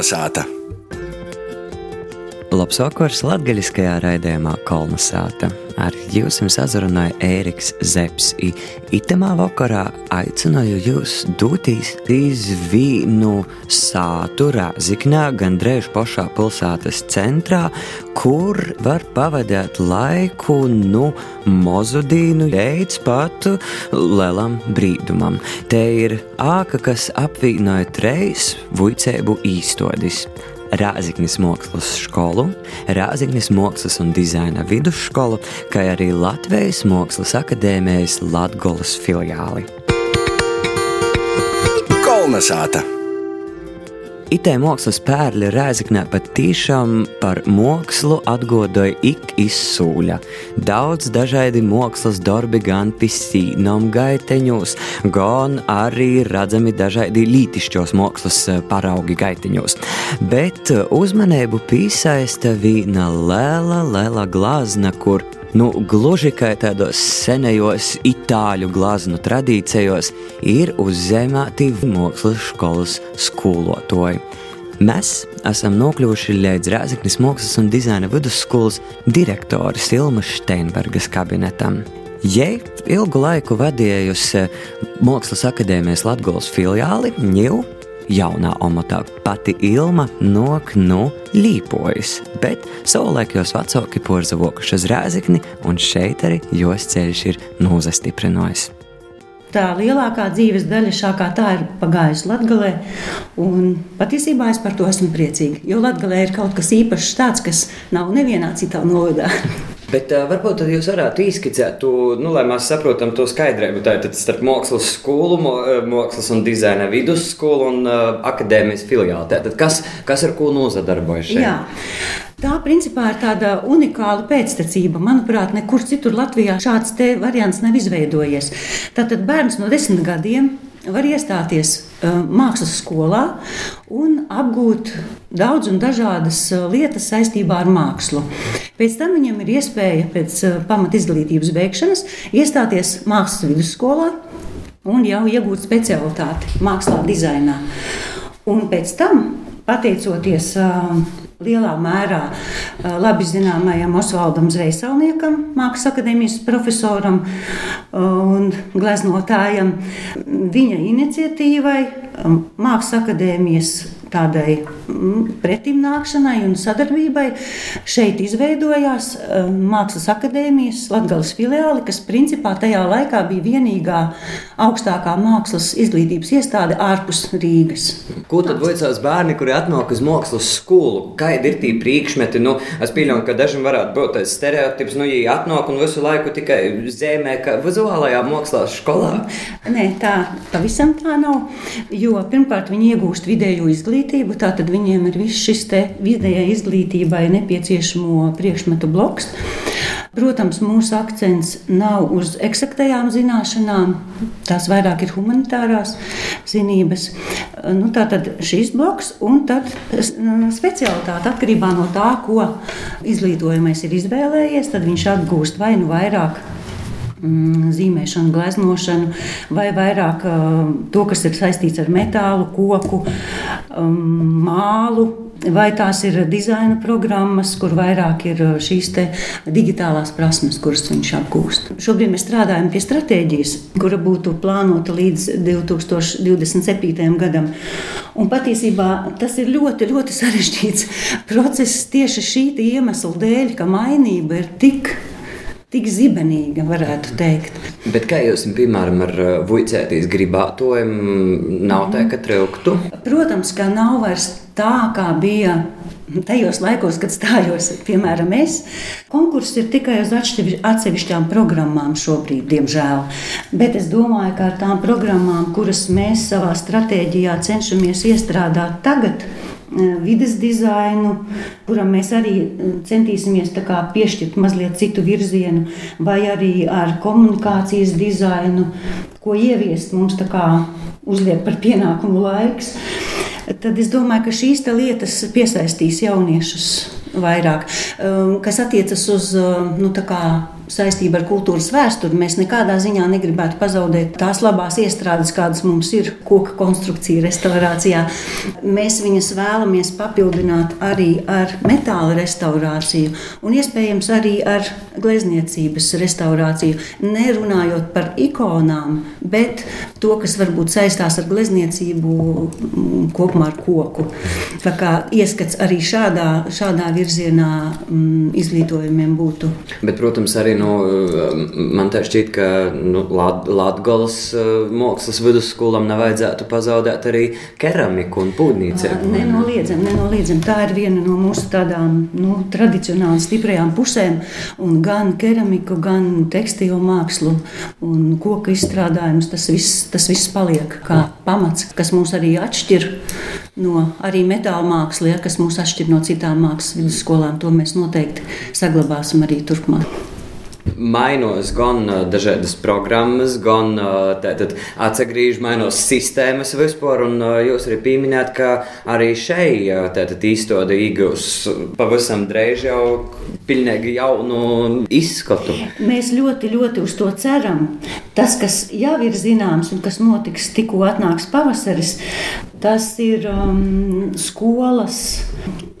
Kolnesāta! Labs vakars latgaļiskajā raidījumā Kolnesāta. Ar jums sazrunāja Ēriks Zepsi. Itamā vakarā aicināju jūs doties uz vīnu sātu Rāziknā, gandrīz pašā pilsētas centrā, kur var pavadīt laiku nu mozudīnu līdz pat lielam brīdumam. Te ir āka, kas apvienoja trejas vuicēbu īstodis. Rāziknis Mākslas skolu, Rāziknis Mākslas un dizaina vidusskolu, kā arī Latvijas Mākslas akadēmijas Latgolas filiāli. Kolnesāta! Itē mākslas pērli Rēzaknē pat tiešām par mākslu atgodoja ik izsūļa. Daudz dažādi mākslas darbi gan pisīnom gaiteņos, gan arī redzami dažādi lītišķos mākslas eh, paraugi gaiteņos. Bet uzmanību piesaista viena liela, liela glazna, kur Nu, gluži kā tādos senajos itāļu glazūru tradīcijos, ir uzzemēti mākslas skolas skolotāji. Mēs esam nokļuvuši līdz Rāzaknis Mākslas un dizaina vidusskolas direktora Silmas Steinbergas kabinetam. Jei ilgu laiku vadījusi Mākslas akadēmijas Latvijas filiāli, jau jaunā omatā pati Ilma nok nu līpojas, bet savulaik jos vecāki porzavokuši uz rēzikni, un šeit arī jos ceļš ir nozastiprinājis. Tā lielākā dzīves daļa šākā tā ir pagājusi Latvijā. Patiesībā es par to esmu priecīga. Jo Latvijā ir kaut kas īpašs, tāds, kas nav nevienā citā novadā. Bet uh, varbūt jūs varētu izskicēt, to, nu, lai mēs saprotam to skaidrību. Tātad starp mākslas skolu, mākslas un dizaina vidusskolu un uh, akadēmijas filiāli. Tātad kas, kas ar ko nozadarbojas? Jā. Tā principā ir tāda unikāla pēctecība. Manuprāt, nekur citur Latvijā šāds variants nav izveidojies. Tātad bērns no desmit gadiem var iestāties mākslas skolā un apgūt daudz un dažādas uh, lietas saistībā ar mākslu. Pēc tam viņam ir iespēja pēc uh, pamat izglītības beigšanas iestāties mākslas vidusskolā un jau iegūt specialitāti mākslā, dizainā. Un pēc tam, pateicoties lielā mērā labi zināmajam Osvaldam Zvejsalniekam, Mākslas akadēmijas profesoram un gleznotājam. Viņa iniciatīvai Mākslas akadēmijas tādai pretimnākšanai un sadarbībai šeit izveidojās Mākslas akadēmijas Latvijas filiāli, kas principā tajā laikā bija vienīgā augstākā mākslas izglītības iestāde ārpus Rīgas. Ko tad vajadzēs bērni, kuri atnāk uz mākslas skolu? Kādi ir tie priekšmeti? Nu, es pieļauju, ka dažiem varētu būt tāds stereotips, nu, ja atnāk un visu laiku tikai zīmē, ka vizuālajā mākslā skolā. Nē, tā pavisam tā nav. Jo pirmkārt viņi iegūst vidējo izglītību izglītību, tad viņiem ir viss šis vidējai izglītībai nepieciešamo priekšmetu bloks. Protams, mūsu akcents nav uz eksaktajām zināšanām, tās vairāk ir humanitārās zinības. Nu, tā tad šis bloks un tad specialitāte atkarībā no tā, ko izglītojamais ir izvēlējies, tad viņš atgūst vai nu vairāk Mm, zīmēšanu, gleznošanu, vai vairāk uh, to, kas ir saistīts ar metālu, koku, um, mālu. Vai tās ir dizaina programmas, kur vairāk ir uh, šīs digitālās prasmes, kuras viņš apgūst. Šobrīd mēs strādājam pie stratēģijas, kura būtu plānota līdz 2027. gadam. Un patiesībā tas ir ļoti, ļoti sarežģīts process tieši šī iemesla dēļ, ka mainība ir tik tik zibenīga, varētu teikt. Bet kā jūs, piemēram, ar uh, vuicētīs gribētojiem, nav tā, ka trauktu? Protams, ka nav vairs tā, kā bija. Tajos laikos, kad stājos, piemēram, es, konkurss ir tikai uz atsevišķām programmām šobrīd, diemžēl. Bet es domāju, ka ar tām programmām, kuras mēs savā stratēģijā cenšamies iestrādāt tagad, Eh, vidas dizainu, kuram mēs arī eh, centīsimies piešķirt mazliet citu virzienu, vai arī ar komunikācijas dizainu, ko ieviest mums uzliek par pienākumu laiks. Tad es domāju, ka šīs lietas piesaistīs jauniešus vairāk, eh, kas attiecas uz nu, saistība ar kultūras vēsturi. Mēs nekādā ziņā negribētu pazaudēt tās labās iestrādes, kādas mums ir koka konstrukcija, restaurācijā. Mēs viņas vēlamies papildināt arī ar metāla restaurāciju un iespējams arī ar glezniecības restaurāciju. Nerunājot par ikonām, bet to, kas varbūt saistās ar glezniecību mm, kopumā ar koku. Tā kā ieskats arī šādā, šādā virzienā mm, izglītojumiem būtu. Bet, protams, arī nu, man tā šķiet, ka nu, Latvijas mākslas vidusskolam nevajadzētu pazaudēt arī keramiku un pūdnīcību. Nenoliedzam, nenoliedzam. Tā ir viena no mūsu tādām nu, tradicionāli stiprajām pusēm. Un gan keramiku, gan tekstilu mākslu un koku izstrādājumus tas viss, tas viss paliek kā pamats, kas mūs arī atšķir no arī metāla mākslas, ja, kas mūs atšķir no citām mākslas vidusskolām. To mēs noteikti saglabāsim arī turpmāk mainos gan dažādas programmas, gan atgriežas, mainos sistēmas vispār. Un jūs arī pieminējāt, ka arī šeit īstenībā iegūs pavisam drīz jau pilnīgi jaunu izskatu. Mēs ļoti, ļoti uz to ceram. Tas, kas jau ir zināms un kas notiks tikko atnāks pavasaris, tas ir um, skolas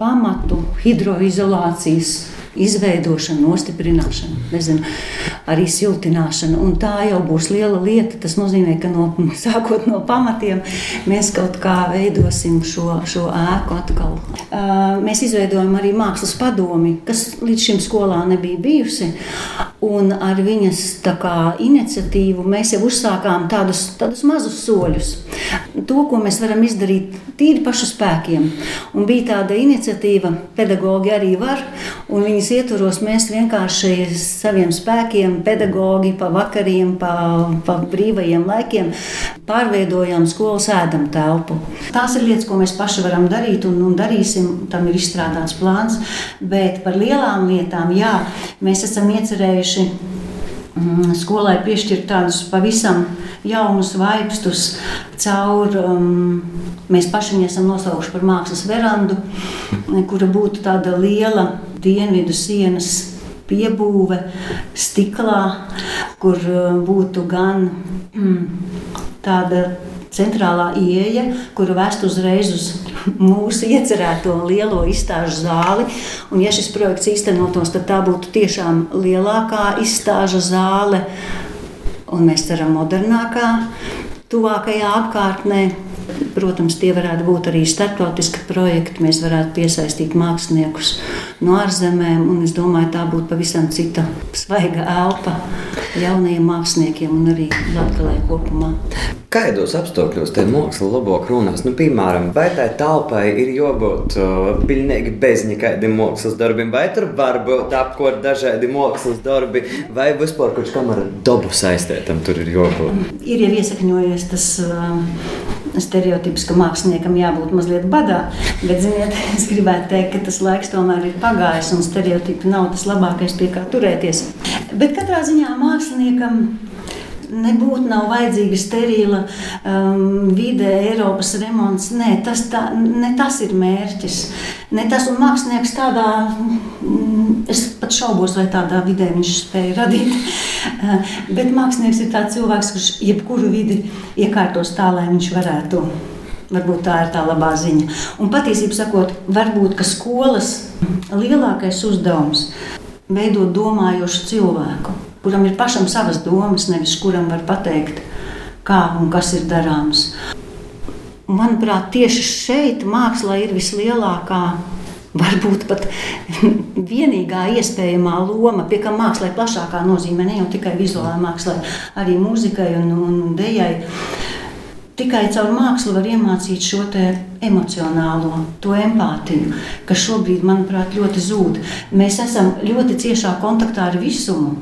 pamatu hidroizolācijas izveidošana, nostiprināšana, nezinu, arī siltināšana. Un tā jau būs liela lieta. Tas nozīmē, ka no, sākot no pamatiem mēs kaut kā veidosim šo, šo ēku atkal. Mēs izveidojam arī mākslas padomi, kas līdz šim skolā nebija bijusi. Un ar viņas kā, iniciatīvu mēs jau uzsākām tādus, tādus mazus soļus. To, ko mēs varam izdarīt tīri pašu spēkiem. Un bija tāda iniciatīva, pedagoģi arī var, un viņas ietvaros mēs vienkārši saviem spēkiem, pedagoģi pa vakariem, pa, pa brīvajiem laikiem pārveidojām skolas ēdam telpu. Tās ir lietas, ko mēs paši varam darīt un, un darīsim. Tam ir izstrādāts plāns, bet par lielām lietām, jā, mēs esam iecerējuši skolai piešķirt tādus pavisam jaunus vaipstus caur. Um, mēs paši viņu esam nosaukuši par mākslas verandu, kura būtu tāda liela dienvidu sienas piebūve stiklā, kur uh, būtu gan mm, tāda centrālā ieeja, kuru vest uzreiz uz mūsu iecerēto lielo izstāžu zāli. Un, ja šis projekts īstenotos, tad tā būtu tiešām lielākā izstāžu zāle, un mēs ceram, modernākā, tuvākajā apkārtnē. Protams, tie varētu būt arī starptautiski projekti. Mēs varētu piesaistīt māksliniekus no ārzemēm, un es domāju, tā būtu pavisam cita svaiga elpa jaunajiem māksliniekiem un arī Latvijai kopumā. Kādos apstākļos te māksla labāk runās? Nu, piemēram, vai tai telpai ir jābūt uh, pilnīgi bez nekādiem mākslas darbiem, vai tur var būt apkopot dažādi mākslas darbi, vai vispār kaut kam ar dabu saistētam tur ir jābūt? Ir jau iesakņojies tas. Uh, stereotips, ka māksliniekam jābūt mazliet badā. Bet, ziniet, es gribētu teikt, ka tas laiks tomēr ir pagājis un stereotipi nav tas labākais, pie kā turēties. Bet katrā ziņā māksliniekam nebūtu nav vajadzīga sterila um, vide, Eiropas remonts. Nē, tas, tā, ne tas ir mērķis. Ne tas un mākslinieks tādā, mm, es pat šaubos, vai tādā vidē viņš spēja radīt. Bet mākslinieks ir tāds cilvēks, kurš jebkuru vidi iekārtos tā, lai viņš varētu. Varbūt tā ir tā labā ziņa. Un patiesībā varbūt skolas lielākais uzdevums ir veidot domājošu cilvēku kuram ir pašam savas domas, nevis kuram var pateikt, kā un kas ir darāms. Manuprāt, tieši šeit mākslā ir vislielākā. Varbūt pat vienīgā iespējamā loma, pie kā mākslā plašākā nozīmē, ne jau tikai vizuālajai mākslai, arī mūzikai un, un dejai. Tikai caur mākslu var iemācīt šo emocionālo, to empātiju, kas šobrīd, manuprāt, ļoti zūd. Mēs esam ļoti ciešā kontaktā ar visumu,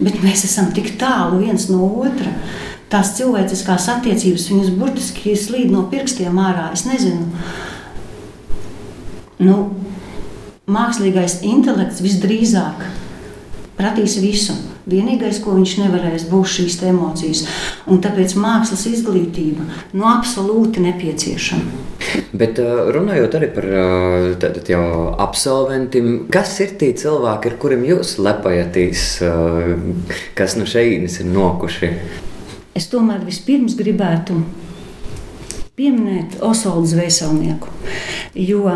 bet mēs esam tik tālu viens no otra. Tās cilvēciskās attiecības, viņas burtiski slīd no pirkstiem ārā. Es nezinu, nu, mākslīgais intelekts visdrīzāk prasīs visu. Vienīgais, ko viņš nevarēs, būs šīs emocijas. Un tāpēc mākslas izglītība nu, absolūti nepieciešama. Bet runājot arī par tātad jau absolventiem, kas ir tie cilvēki, ar kuriem jūs lepojaties, kas no šejienes ir nokuši? Es tomēr vispirms gribētu pieminēt Osalu zvēselnieku, jo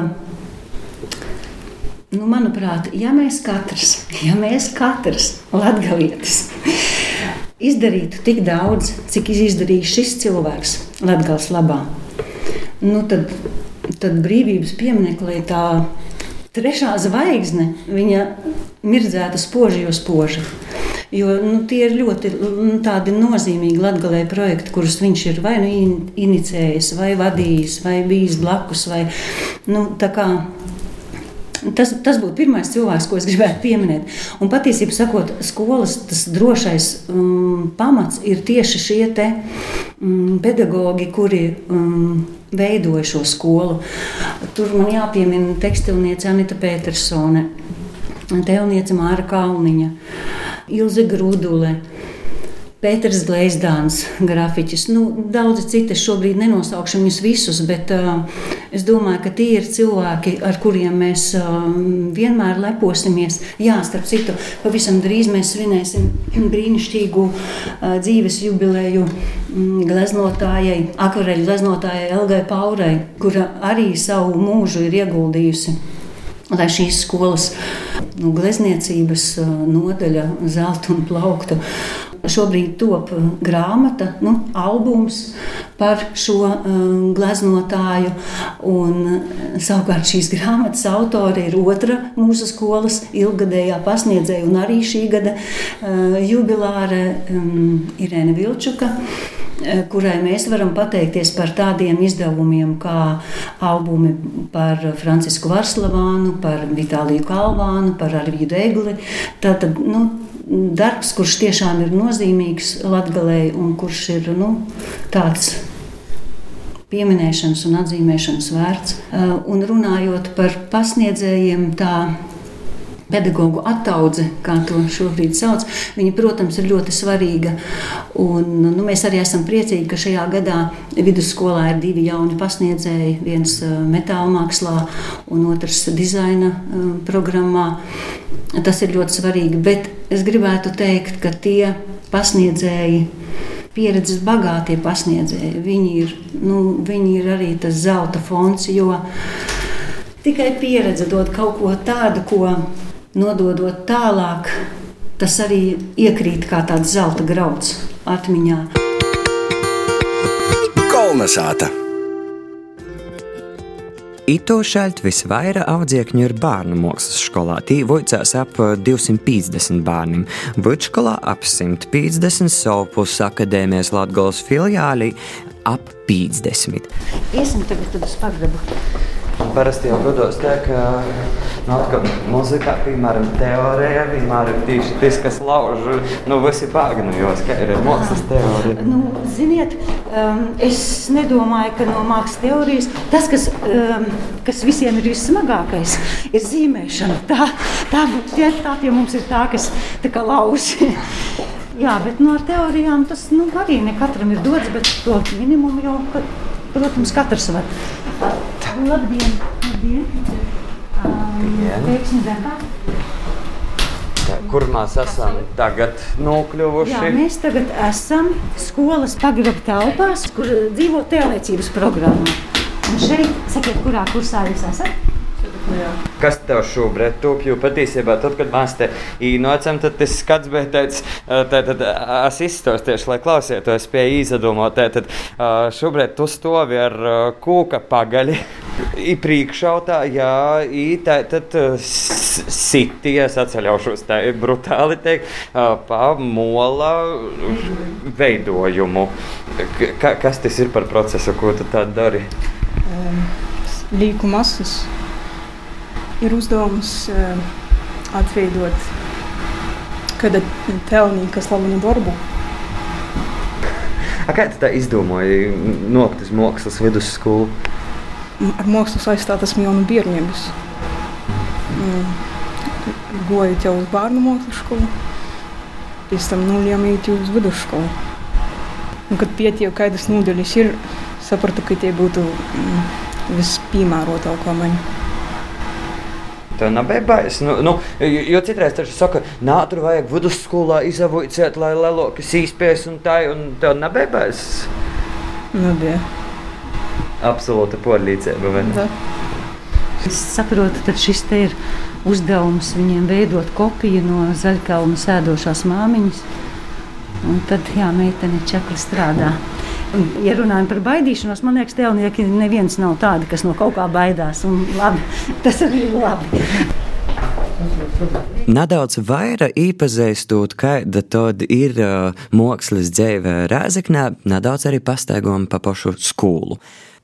nu, manuprāt, ja mēs katrs, ja mēs katrs latgalietis izdarītu tik daudz, cik izdarīja šis cilvēks Latgals labā, nu tad, tad brīvības pieminekli tā trešā zvaigzne, viņa mirdzēta spoži, jo spoži. Jo nu, tie ir ļoti nu, nozīmīgi latgabalē projekti, kurus viņš ir vai nu inicējis, vai vadījis, vai bijis blakus. Vai, nu, Tas, tas būtu pirmais cilvēks, ko es gribētu pieminēt. Un patiesībā, sakot, skolas drošais um, pamats ir tieši šie te, um, pedagoģi, kuri um, veidoja šo skolu. Tur man jāpiemina tekstilniece Anita Petersone, tēlniece Māra Kalniņa, Ilze Grudule. Pēters Gleizdāns, grafiķis, nu, daudzi citi. Šobrīd nenosaukšu viņus visus, bet uh, es domāju, ka tie ir cilvēki, ar kuriem mēs uh, vienmēr leposimies. Jā, starp citu, pavisam drīz mēs svinēsim brīnišķīgu uh, dzīves jubileju um, gleznotājai, akvareļu gleznotājai Elgai Paurai, kura arī savu mūžu ir ieguldījusi lai šīs skolas nu, glezniecības nodaļa, zelta un plaukta Šobrīd top grāmata, nu, albums par šo um, gleznotāju. Un, savukārt šīs grāmatas autori ir otra mūsu skolas ilgadējā pasniedzēja un arī šī gada uh, jubilāre um, Irēna Vilčuka uh, kurai mēs varam pateikties par tādiem izdevumiem kā albumi par Francisku Varslavānu, par Vitāliju Kalvānu, par Arvīdu Egli. Tātad, nu, darbs, kurš tiešām ir nozīmīgs Latvijai un kurš ir nu, tāds pieminēšanas un atzīmēšanas vērts. Uh, un runājot par pasniedzējiem, tā pedagoģu attaudze, kā to šobrīd sauc, viņa, protams, ir ļoti svarīga. Un, nu, mēs arī esam priecīgi, ka šajā gadā vidusskolā ir divi jauni pasniedzēji. Viens uh, metāla mākslā, un otrs dizaina uh, programmā. Tas ir ļoti svarīgi. Bet es gribētu teikt, ka tie pasniedzēji pieredzes bagātie pasniedzēji. Viņi ir, nu, viņi ir arī tas zelta fonds, jo tikai pieredze dod kaut ko tādu, ko nododot tālāk, tas arī iekrīt kā tāds zelta grauds atmiņā. Kolnesāta! Ito šeit visvairāk audzēkņu ir bērnu mākslas skolā. Tī vocās ap 250 bērniem. Vudskolā ap 150, Sopus akadēmijas Latgolas filiālī ap 50. Iesim tagad uz pagrabu. Parasti jau gados tā, ka nu, muzikā, piemēram, teorijā vienmēr ir tieši tas, kas lauž nu, visi bāgnojos, kā ir mākslas teorija. Nu, ziniet, um, es nedomāju, ka no mākslas teorijas tas, kas, um, kas visiem ir vissmagākais, ir zīmēšana. Tā, tā, tā, tā pie mums ir tā, kas tā kā lauž. Jā, bet no nu, teorijām tas nu, arī ne katram ir dots, bet to minimumu jau, protams, katrs var. Labdien! Labdien. Um, Kur mēs esam tagad nokļuvuši? Jā, mēs tagad esam skolas pagrabā telpās, kur dzīvo tēlniecības programma. Un šeit, sakiet, kurā kursā jūs esat? Kas tev šobrīd top? Jo patiesībā, tad, kad mēs te ienācām, tad tas skats bija tāds, tad es izstāstīšu, lai klausietos pie izdomot. Tad šobrīd tu stovi ar kūka pagaļi. Iepriekšautā, jā, tā tad sities, atceļaušos tā brutāli teikt, pa mola veidojumu. Ka, kas tas ir par procesu, ko tu tā dari? Um, līku masas ir uzdevums uh, atveidot kāda telnīga slavenību darbu. A kā tu tā izdomāji nokļūt uz mākslas vidusskolu? Ar mākslu saistīt esmu jau no bērnības. Mm. Goju jau uz bērnu mākslas skolu, pēc tam iet uz vidusskolu. Un, kad pietīju, kādas nodaļas ir, sapratu, ka tie būtu mm, vispiemērotāko man. Tev nav beigas. Nu, nu, jo, citreiz tas saka, nā, tur vajag vidusskolā izavoicēt, lai lelokas īspējas un tā, un tev nav beigas. Nu, bija. Absolūta porlīdzība. vai ne? Da. Es saprotu, ka šis te ir uzdevums viņiem veidot kopiju no zaļkalnu sēdošās māmiņas. Un tad, jā, meitene čakli strādā. Un, ja runājam par baidīšanos, man liekas, tēlnieki neviens nav tādi, kas no kaut kā baidās. Labi, tas arī ir labi. Nedaudz vairāk iepazīstot, kāda tad ir uh, mākslas dzīve Rēzeknē, nedaudz arī pastaigām pa pašu skolu.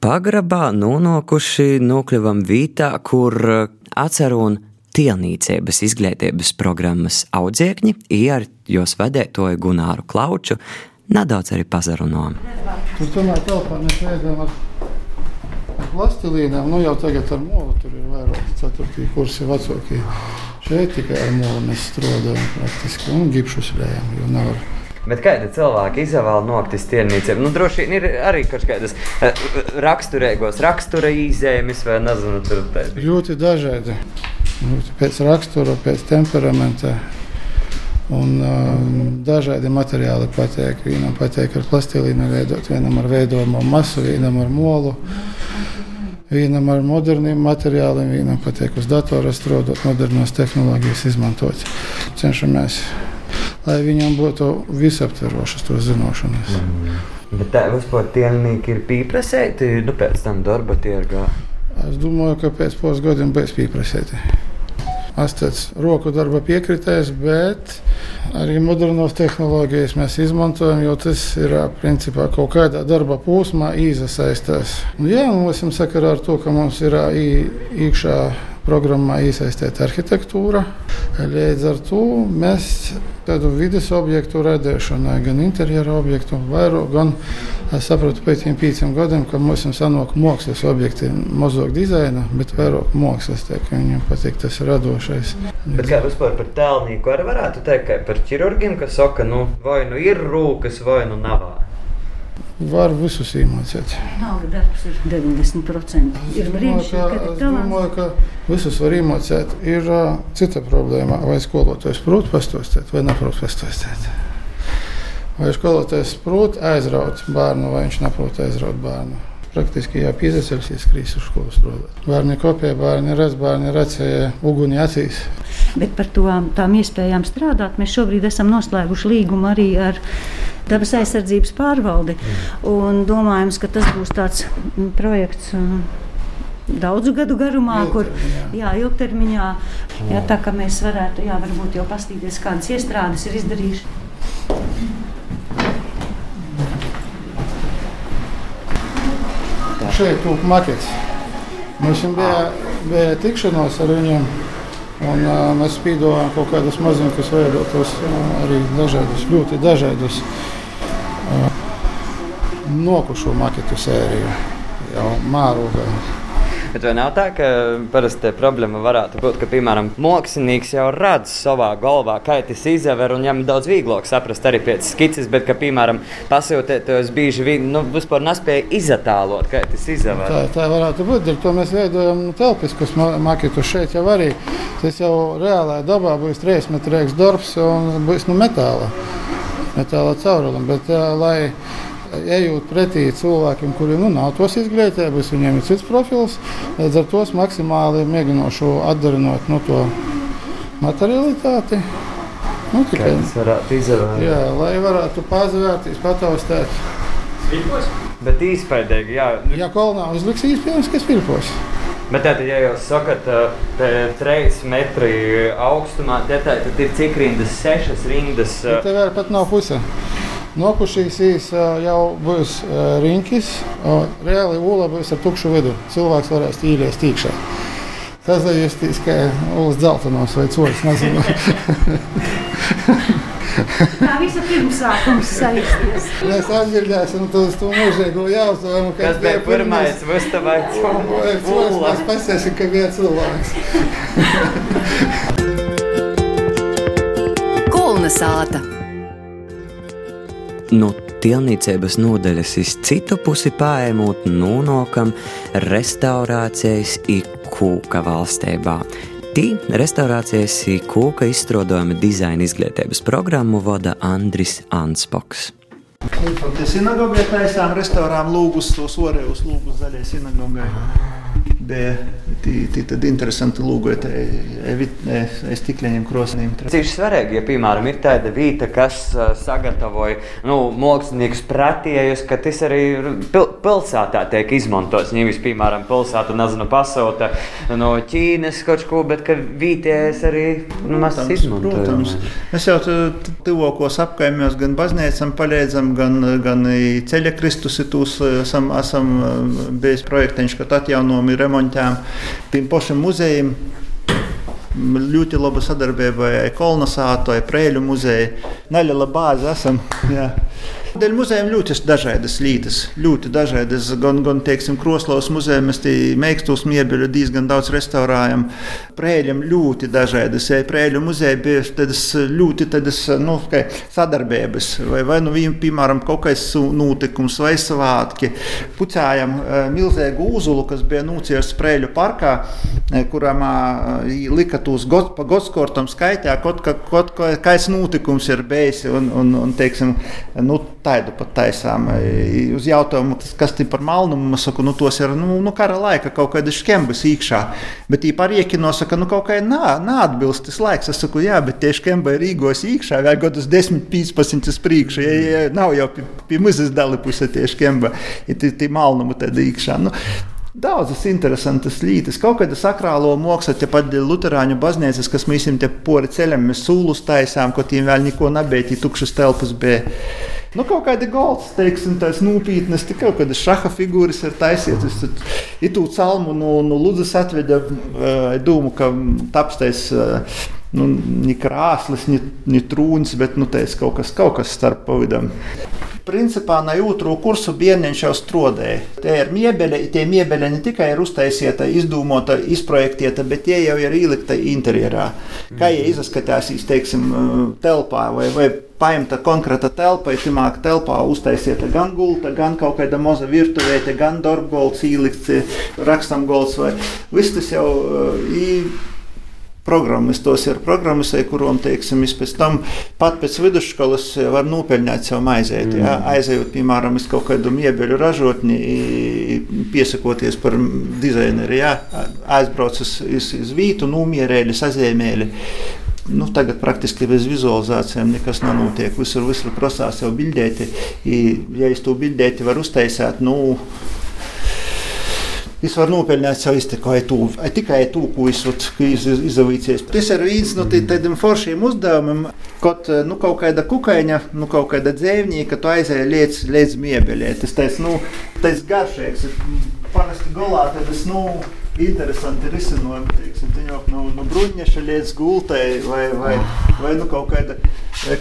Pagrabā nonākuši nokļuvam vietā, kur uh, atcerun tielnīcības izglītības programmas audziekņi, ir jos vadētoju Gunāru Klauču, nedaudz arī pazarunām. Tur tomēr telpā mēs veidojam ar plastilīnām. Nu, jau tagad ar molu tur ir vairāk ceturtī kursi vecākie. Šeit tikai ar molu mēs strādājam praktiski un gipšus lējam, jo nevar. Bet kāda cilvēka izvēle nokļūt tiernīcēm? Nu, droši vien ir arī kaut kādas uh, raksturīgos rakstura izēmes vai nezinu, tur tādi. Ļoti dažādi. Nu, Pēc rakstura, pēc temperamenta. Un, uh, dažādi materiāli patīk. Vienam patīk ar plastilīnu veidot, vienam ar veidojumu masu, vienam ar molu. Vienam ar moderniem materiāliem, vienam patīk uz datora strādāt, modernas tehnoloģijas izmantot. Cenšamies, lai viņam būtu visaptverošas to zināšanas. Bet tā vispār tiernīgi ir pieprasēti, nu pēc tam darba tirgā. Es domāju, ka pēc puses gadiem būs pieprasīti. Esmu roku darba piekritējis, bet arī modernos tehnoloģijas mēs izmantojam, jo tas ir principā kaut kādā darba posmā iesaistās. Jā, mums ir sakarā ar to, ka mums ir iekšā programmā iesaistīta arhitektūra. Līdz ar to mēs tādu vidas objektu radīšanai, gan interjera objektu, vairāk, gan es saprotu pēc tiem pieciem gadiem, ka mums ir sanāk mākslas objekti, mazāk dizaina, bet vairāk mākslas. tā kā Viņam patīk tas radošais. Bet kā vispār par tēlnieku arī varētu teikt, ka par ķirurģiem, kas saka, nu vai nu ir rūkas, vai nu nav. Var visus iemācīt. Nauda darbs ir 90%. Ir brīnišķīgi, ka ir Es talants. domāju, ka visus var iemācīt. Ir uh, cita problēma, vai skolotājs prot pastostēt vai neprot pastostēt. Vai skolotājs prot aizraut bērnu, vai viņš neprot aizraut bērnu. Praktiski skrīs uz skolu strādāt. Bērni kopē, bērni redz, bērni redzēja uguni acīs. Bet par to, tām iespējām strādāt mēs šobrīd esam noslēguši līgumu arī ar dabas aizsardzības pārvaldi. Un domājams, ka tas būs tāds mm, projekts. mm, Daudzu gadu garumā, kur Ilgtermiņā. jā, ilgtermiņā, jā, tā mēs varētu, jā, jau pastīties, kādas iestrādes ir izdarījuši. Šeit ir makets. Mums jau bija, bija tikšanās ar viņiem. Un, uh, mēs spīdojām kaut kādas maziņas, veidotas uh, arī dažādus, ļoti dažādus uh, nokušu maketu sēriju. Jau mārūgā. Bet vai nav tā, ka parasti problēma varētu būt, ka, piemēram, mākslinieks jau redz savā galvā, kā tas izdever, un viņam ir daudz vieglāk saprast arī pēc skices, bet, ka, piemēram, pasūtētājs bieži vien nu, vispār nespēja izatālot, kā tas izdever. Tā, tā varētu būt. Ar to mēs veidojam telpiskus ma- maketus šeit jau arī. Tas jau reālajā dabā būs trīs metrīgs darbs un būs no metāla. Metāla caurulim. Bet, lai ejot pretī cilvēkiem, kuriem nu, nav tos izglītības, viņiem ir cits profils. Līdz ar to es maksimāli mēģināšu atdarinot no to materialitāti. Nu, tikai, tas varētu izdever. jā, lai varētu pazvērties, pataustēt. Bet īstenībā, jā. Ja kolonā uzliks īstenībā, kas pirpos. Bet tad, ja jūs sakat, ka 3 metri augstumā, tad, tad ir cik rindas, 6 rindas. Tev vēl pat nav puse. Nokušīs īs jau būs riņķis, o reāli ūla būs ar tukšu vidu. Cilvēks varēs īrēs tīkšā. Tas ir justīs, kā ūlas dzeltenos vai coļas, nezinu. Tā visa pirmsākums saistīts. Mēs atbildēsim to uz to mūžīgo jautājumu, Kas bija pirmais? Vai Cilvēks mēs pasēsim, ka bija cilvēks. Kulna sāta. Nu, tilnīcības nodaļas iz citu pusi paēmot nonokam restaurācijas i kūka valstībā. Tī restaurācijas i kūka izstrādājuma dizaina izglītības programmu vada Andris Anspoks. Sinagogai taisām restaurām lūgus, tos orējus lūgus zaļai sinagogai bija tad interesanti lūgot aiz stikliņiem krosnīm. Cik svarīgi, ja, piemēram, ir tāda vieta, kas sagatavoja nu, māksliniekus pretējus, ka tas arī pil pilsētā tiek izmantots. Nevis, piemēram, pilsēta, nezinu, pasauta no Ķīnas kaut ko, bet ka vietējais arī nu, mēs izmantojam. Protams, mēs jau tuvākos apkaimjos gan baznīcam palīdzam, gan, gan ceļa kristus tūs esam, esam bijis projekteņš, ka atjaunojumi remontām, tiem pašiem muzejiem. Ļoti laba sadarbība ar Kolonizātu, ar Prēļu muzeju. Neliela bāze esam. Jā. Dēļ muzejiem ļoti dažādas lietas. Ļoti dažādas. Gan, gan teiksim, Kroslovas muzejā mēs mīkstus miebeļu diezgan daudz restaurējam. Prēļiem ļoti dažādas. Ja Prēļu muzejā bija tādas ļoti tādas, nu, sadarbības. Vai, vai nu viņam, piemēram, kaut kāds notikums vai svātki. Pucējam eh, milzīgu uzulu, kas bija nūcies Prēļu parkā, eh, kuram eh, lika tūs god, pa godskortam skaitā, kaut, kaut, kaut kāds notikums ir bijis. Un, un, un, teiksim, nu, tādu pat taisām. Uz jautājumu, kas ir par malnumu, es saku, nu, tos ir nu, nu, kara laika kaut kāda skembas iekšā. Bet īpār iekino saka, nu, kaut kā nā, neatbilst tas laiks. Es saku, jā, bet tie skemba ir Rīgos iekšā, vai gadus 10, 15 uz priekšu. Ja, ja, nav jau pie, pie mazas dali puse tie skemba, ja tie malnumu tad iekšā. Nu, Daudzas interesantas lietas, kaut kāda sakrālo māksla, ja pat Lutāņu baznīcas, kas viņam te pori ceļam, mēs sūlus taisām, ko tiem vēl neko nebija, ja tukšas telpas bija. Nu, kaut kāda golds, teiksim, tās nopietnas, tikai kaut kādas šaha figūras ir taisītas. Ir tu calmu no, no Ludzas atveda uh, dūmu, ka tapstais. Uh, nu, ne krāslis, ne, ne trūnis, bet nu, tais, kaut, kas, kaut kas starp pavidam. Principā no otru kursu bērniņš jau strādāja. Tie ir miebeļi, tie miebeļi ne tikai ir uztaisīta, izdomāta, izprojektieta, bet tie jau ir ielikta interjerā. Kā jie izskatās, teiksim, telpā vai, vai paimta konkrēta telpa, ir timāk telpā uztaisīta gan gulta, gan kaut kāda maza virtuvēta, gan darbgolds ielikts, rakstam golds vai viss tas jau ir programmas. Tos ir programmas, kurām, teiksim, pēc tam pat pēc vidusskolas var nopelnīt sev maizēt. Mm. Ja? Aizejot, piemēram, uz kaut kādu miebeļu ražotni, piesakoties par dizaineru, ja? aizbrauc uz, uz, uz vītu, numierēļi, sazīmēļi. Nu, tagad praktiski bez vizualizācijām nekas nenotiek. Visur, visur prasās jau bildēti. Ja es to bildēti varu uztaisīt, nu, Es varu nopelnīt sev izteiktu, tikai to, ko es izavīcies. Tas ir viens no tādiem foršiem uzdevumiem, kaut, nu, kaut kāda kukaiņa, nu, kaut kāda dzēvnieka, tu aizēji līdz, līdz miebelē. Tas tas, nu, garšīgs. Parasti golā tas, nu, interesanti risinājumi. Teiksim, no, no nu bruņķa līdz gultai, vai, vai, vai nu kaut, kāda,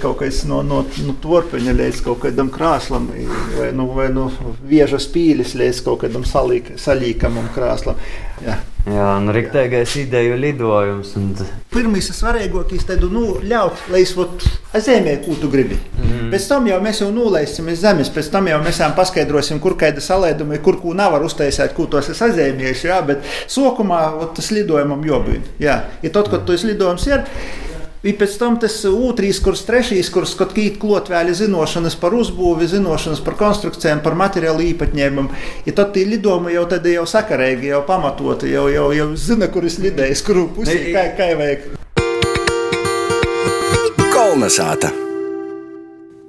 kaut no, no, no torpeņa līdz kaut kādam krāslam, vai, nu, vai nu vieža spīlis līdz kaut kādam salīk, salīkamam krāslam. Jā. Jā, un rīktīgais ideju lidojums. Un... Pirmais svarīgākais ir nu, ļaut, lai es zemē, ko tu gribi. Mm -hmm. Pēc tam jau mēs jau nulēsim uz zemes, pēc tam jau mēs paskaidrosim, kur kāda salēduma, kur ko nevar uztaisīt, ko tos es azēmiešu. Jā, bet sākumā tas lidojumam jābūt. Jā, ja tad, kad tas lidojums ir, Ir pēc tam tas otrs kurs, trešais kurs, kad kīt klot vēl zināšanas par uzbūvi, zināšanas par konstrukcijām, par materiālu īpatņēmumiem. Ja tad tie lidojumi jau tad jau sakarīgi, jau pamatoti, jau, jau, jau zina, kuras lidējas, kuru pusi, kā, kā vajag. Kolnesāta!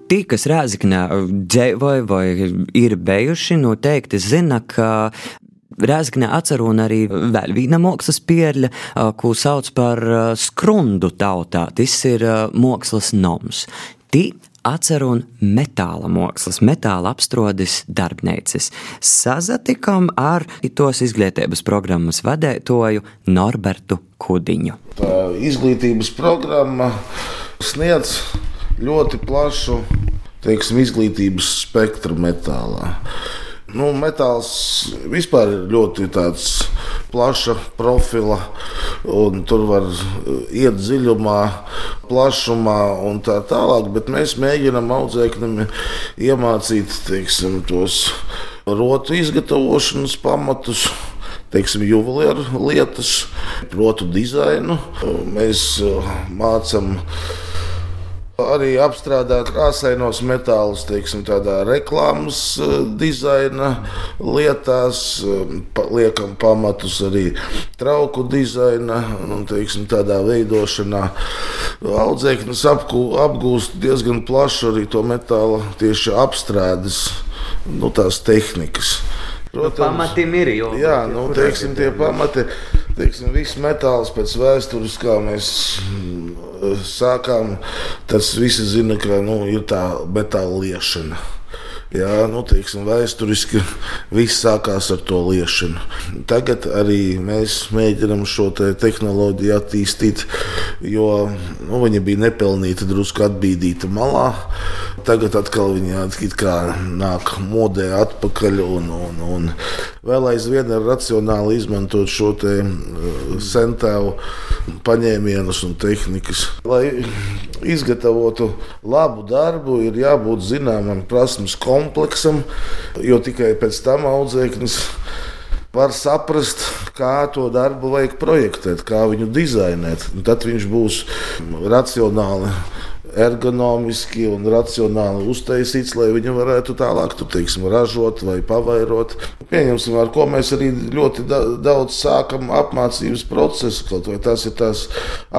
Tie, kas Rāzaknē dzīvoja vai ir bijuši, noteikti zina, ka Rēzgne atceru un arī vēl viena mākslas pierļa, ko sauc par skrundu tautā. Tas ir mākslas noms. Tī atceru un metāla mākslas, metāla apstrādes darbnīcas. Sazatikam ar tos izglītības programmas vadītāju Norbertu Kudiņu. Tā izglītības programma sniedz ļoti plašu teiksim, izglītības spektru metālā. Nu, metāls vispār ir ļoti plaša profila, un tur var iet dziļumā, plašumā un tā tālāk. Bet mēs mēģinām audzēknim iemācīt teiksim, tos rotu izgatavošanas pamatus teiksim, juvelieru lietas, rotu dizainu. Mēs mācām Arī apstrādāt krāsainos metālus, teiksim, tādā reklāmas eh, dizaina lietās, eh, liekam pamatus arī trauku dizaina un teiksim, tādā veidošanā. Audzēknis apgūst diezgan plašu arī to metāla tieši apstrādes, nu, tās tehnikas. Nu, Protams, nu, pamatim ir jau. Jā, nu, teiksim, tie pamati, teiksim, viss metāls pēc vēstures, kā mēs mm, sākām, tas visi zina, ka nu, ir tā metāla liešana. Jā, nu, teiksim, vēsturiski viss sākās ar to liešanu. Tagad arī mēs mēģinām šo te tehnoloģiju attīstīt, jo nu, viņa bija nepelnīta, drusku atbīdīta malā. Tagad atkal viņa nāk modē atpakaļ un, un, un vēl aizvien ir racionāli izmantot šo te uh, sentēvu paņēmienus un tehnikas. Lai izgatavotu labu darbu, ir jābūt zināmam prasmes kompleksam, jo tikai pēc tam audzēknis var saprast, kā to darbu vajag projektēt, kā viņu dizainēt. Tad viņš būs racionāli ergonomiski un racionāli uztaisīts, lai viņi varētu tālāk tur, teiksim, ražot vai pavairot. Pieņemsim, ar ko mēs arī ļoti daudz sākam apmācības procesu, kaut vai tās ir tās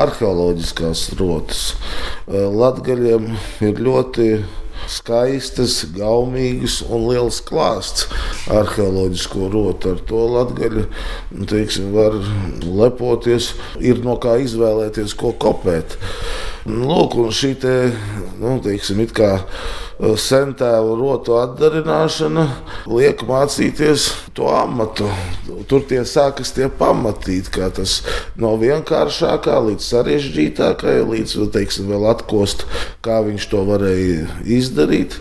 arheoloģiskās rotas. Latgaļiem ir ļoti skaistas, gaumīgas un liels klāsts arheoloģisko rotu. Ar to latgaļu teiksim, var lepoties, ir no kā izvēlēties, ko kopēt. Lūk, un šī te, nu, teiksim, it kā sentēvu rotu atdarināšana liek mācīties to amatu. Tur tie sākas tie pamatīt, kā tas no vienkāršākā līdz sarežģītākajai, līdz teiksim, vēl atkost, kā viņš to varēja izdarīt.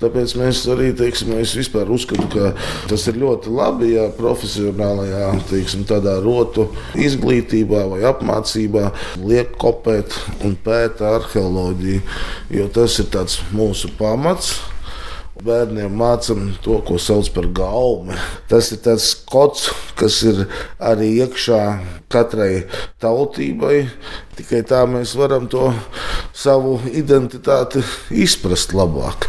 Tāpēc mēs arī teiksim, es vispār uzskatu, ka tas ir ļoti labi, ja profesionālajā teiksim, rotu izglītībā vai apmācībā liek kopēt un pēta arheoloģiju, jo tas ir mūsu pārējais pamats. Bērniem mācām to, ko sauc par gaumi. Tas ir tas kods, kas ir arī iekšā katrai tautībai. Tikai tā mēs varam to savu identitāti izprast labāk.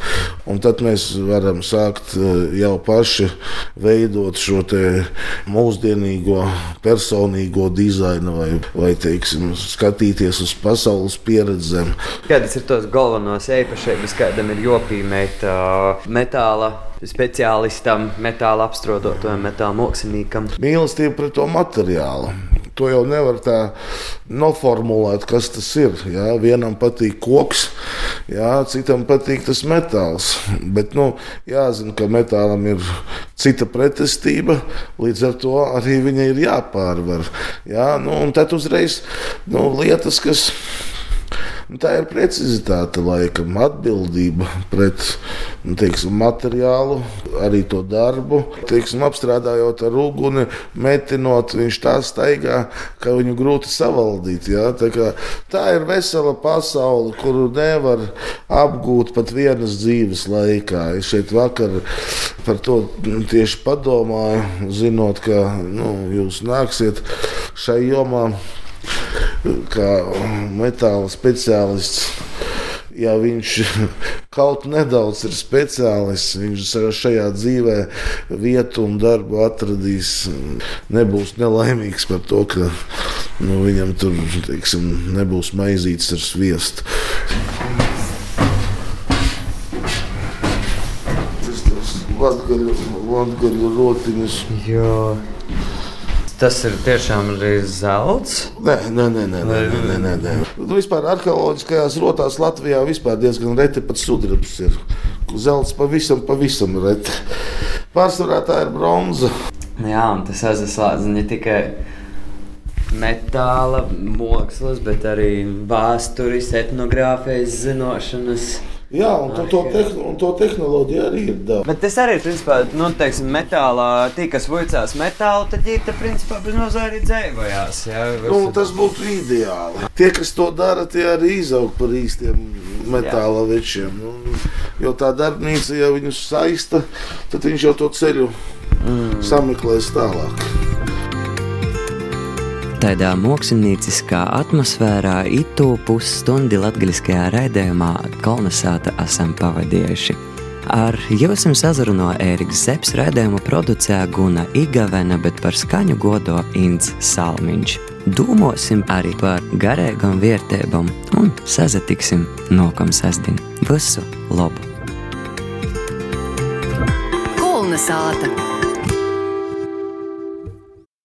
Un tad mēs varam sākt eh, jau paši veidot šo mūsdienīgo personīgo dizainu vai, vai teiksim, skatīties uz pasaules pieredzēm. Kādas ir tos galvenās īpašības, kādam ir jopīmēt uh, metāla? Speciālistam, metāla apstrādātājam, metāla māksliniekam. Mīlestība pret to materiālu to jau nevar tā noformulēt, kas tas ir. Jā. Vienam patīk koks, jā, citam patīk tas metāls. Bet nu, jāzina, ka metālam ir cita pretestība, līdz ar to arī viņa ir jāpārvar. Jā. Nu, un tad uzreiz nu, lietas, kas Nu, tā ir precizitāte, laikam, atbildība pret nu, teiksim, materiālu, arī to darbu. Teiksim, apstrādājot ar uguni, metinot, viņš tā staigā, ka viņu grūti savaldīt. Ja? Tā, kā, tā ir vesela pasaule, kuru nevar apgūt pat vienas dzīves laikā. Es šeit vakar par to tieši padomāju, zinot, ka nu, jūs nāksiet šai jomā kā metāla speciālists. Ja viņš kaut nedaudz ir speciālists, viņš šajā dzīvē vietu un darbu atradīs, nebūs nelaimīgs par to, ka nu, viņam tur teiksim, nebūs maizītes ar sviestu. Latgaļu rotiņas. Jā. Tas ir tiešām arī zelts. Nē, nē, nē, nē, nē, nē, nē, nē. Nu, vispār arheoloģiskajās rotās Latvijā vispār diezgan reti pat sudrabs ir. Zelts pavisam, pavisam reti. Pārsvarā tā ir bronza. Jā, un tas aizslēdz ne tikai metāla mākslas, bet arī vēstures, etnogrāfijas zināšanas. Jā, un to, to, tehn un to tehnoloģiju arī ir daudz. Bet tas arī ir, principā, nu, teiksim, metālā, tie, kas vuicās metālu, tad viņi, tā, principā, bez nozara arī dzēvojās. Jā, Nu, tas būtu ideāli. Tie, kas to dara, tie arī izaug par īstiem metāla večiem. Nu, jo tā darbnīca, ja viņus saista, tad viņš jau to ceļu mm. sameklēs tālāk. Tādā mākslinieciskā atmosfērā itu pusstundi latgaļiskajā raidījumā kolonizāta esam pavadījuši. Ar jums sazrunā Ēriks Zepes raidījumu producēja Guna Igavena, bet par skaņu godo Inns Salmiņš. Domāsim arī par garīgām vērtībām un sazatiksim nokam sasdien. Visu labu! Kolna sāta!